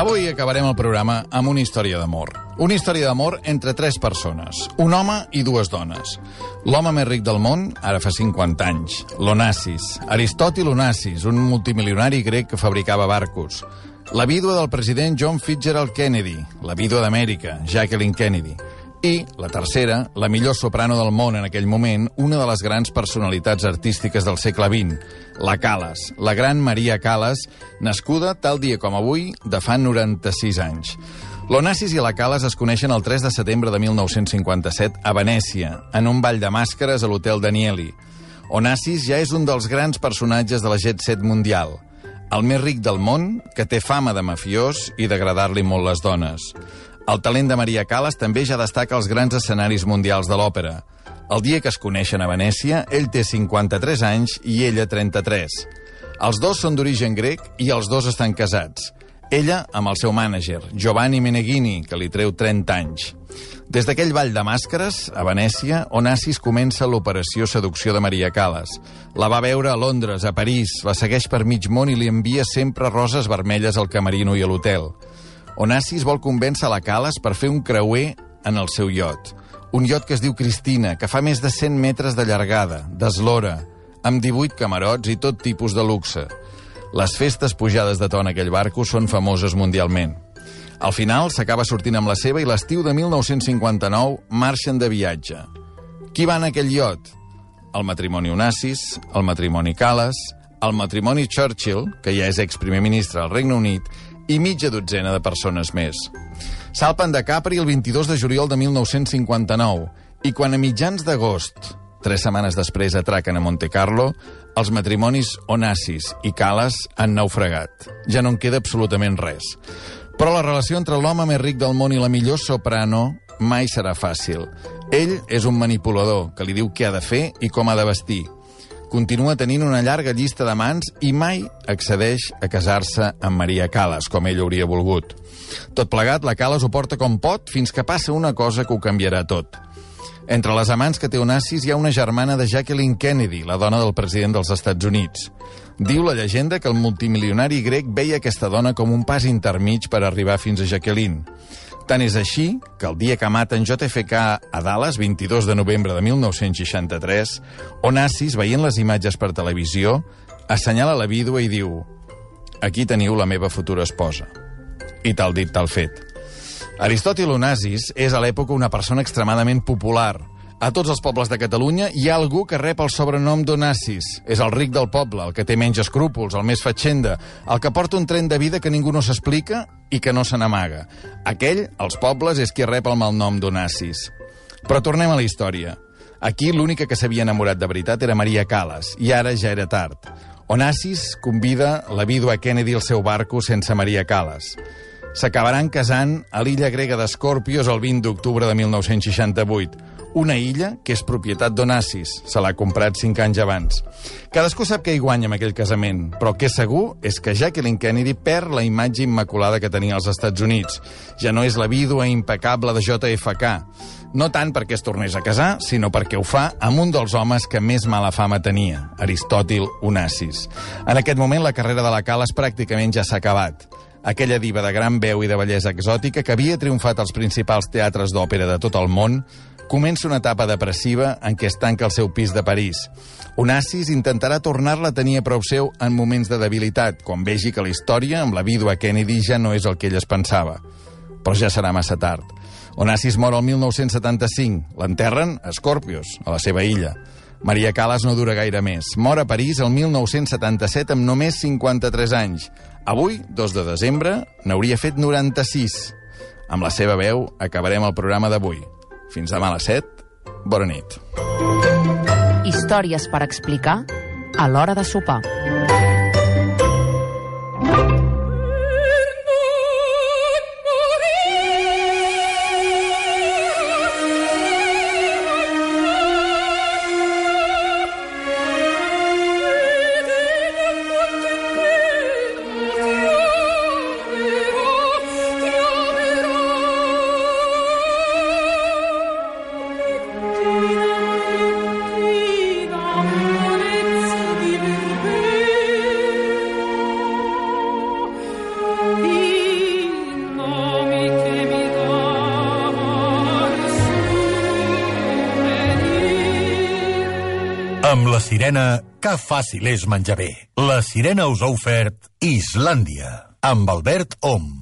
Avui acabarem el programa amb una història d'amor. Una història d'amor entre tres persones, un home i dues dones. L'home més ric del món, ara fa 50 anys, l'Onassis. Aristòtil Onassis, un multimilionari grec que fabricava barcos. La vídua del president John Fitzgerald Kennedy, la vídua d'Amèrica, Jacqueline Kennedy. I, la tercera, la millor soprano del món en aquell moment, una de les grans personalitats artístiques del segle XX, la Calas, la gran Maria Calas, nascuda tal dia com avui, de fa 96 anys. L'Onassis i la Calas es coneixen el 3 de setembre de 1957 a Venècia, en un ball de màscares a l'Hotel Danieli. Onassis ja és un dels grans personatges de la jet set mundial, el més ric del món, que té fama de mafiós i d'agradar-li molt les dones. El talent de Maria Calas també ja destaca als grans escenaris mundials de l'òpera. El dia que es coneixen a Venècia, ell té 53 anys i ella 33. Els dos són d'origen grec i els dos estan casats. Ella amb el seu mànager, Giovanni Meneghini, que li treu 30 anys. Des d'aquell ball de màscares, a Venècia, Onassis comença l'operació seducció de Maria Calas. La va veure a Londres, a París, la segueix per mig món i li envia sempre roses vermelles al camerino i a l'hotel. Onassis vol convèncer la Calas per fer un creuer en el seu iot. Un iot que es diu Cristina, que fa més de 100 metres de llargada, d'eslora, amb 18 camarots i tot tipus de luxe. Les festes pujades de to en aquell barco són famoses mundialment. Al final s'acaba sortint amb la seva i l'estiu de 1959 marxen de viatge. Qui va en aquell iot? El matrimoni Onassis, el matrimoni Calas, el matrimoni Churchill, que ja és ex-primer ministre al Regne Unit, i mitja dotzena de persones més. Salpen de Capri el 22 de juliol de 1959 i quan a mitjans d'agost, tres setmanes després, atraquen a Monte Carlo, els matrimonis Onassis i Calas han naufragat. Ja no en queda absolutament res. Però la relació entre l'home més ric del món i la millor soprano mai serà fàcil. Ell és un manipulador que li diu què ha de fer i com ha de vestir. Continua tenint una llarga llista d'amants i mai accedeix a casar-se amb Maria Calas, com ell hauria volgut. Tot plegat, la Calas ho porta com pot fins que passa una cosa que ho canviarà tot. Entre les amants que té Onassis hi ha una germana de Jacqueline Kennedy, la dona del president dels Estats Units. Diu la llegenda que el multimilionari grec veia aquesta dona com un pas intermig per arribar fins a Jacqueline. Tant és així que el dia que maten JFK a Dallas, 22 de novembre de 1963, Onassis, veient les imatges per televisió, assenyala la vídua i diu «Aquí teniu la meva futura esposa». I tal dit, tal fet. Aristòtil Onassis és a l'època una persona extremadament popular. A tots els pobles de Catalunya hi ha algú que rep el sobrenom d'Onassis. És el ric del poble, el que té menys escrúpols, el més fatxenda, el que porta un tren de vida que ningú no s'explica i que no se n'amaga. Aquell, als pobles, és qui rep el malnom d'Onassis. Però tornem a la història. Aquí l'única que s'havia enamorat de veritat era Maria Calas, i ara ja era tard. Onassis convida la vídua Kennedy al seu barco sense Maria Calas. S'acabaran casant a l'illa grega d'Escorpios el 20 d'octubre de 1968, una illa que és propietat d'Onassis. Se l'ha comprat cinc anys abans. Cadascú sap que hi guanya amb aquell casament, però que segur és que Jacqueline Kennedy perd la imatge immaculada que tenia als Estats Units. Ja no és la vídua impecable de JFK. No tant perquè es tornés a casar, sinó perquè ho fa amb un dels homes que més mala fama tenia, Aristòtil Onassis. En aquest moment la carrera de la Calas pràcticament ja s'ha acabat aquella diva de gran veu i de bellesa exòtica que havia triomfat als principals teatres d'òpera de tot el món, comença una etapa depressiva en què es tanca el seu pis de París. Onassis intentarà tornar-la a tenir a prou seu en moments de debilitat, quan vegi que la història amb la vídua Kennedy ja no és el que ell es pensava. Però ja serà massa tard. Onassis mor el 1975. L'enterren a Scorpios, a la seva illa. Maria Calas no dura gaire més. Mor a París el 1977 amb només 53 anys. Avui, 2 de desembre, n'hauria fet 96. Amb la seva veu acabarem el programa d'avui. Fins demà a les 7. Bona nit. Històries per explicar a l'hora de sopar. Amb la sirena, que fàcil és menjar bé. La sirena us ha ofert Islàndia, amb Albert Om.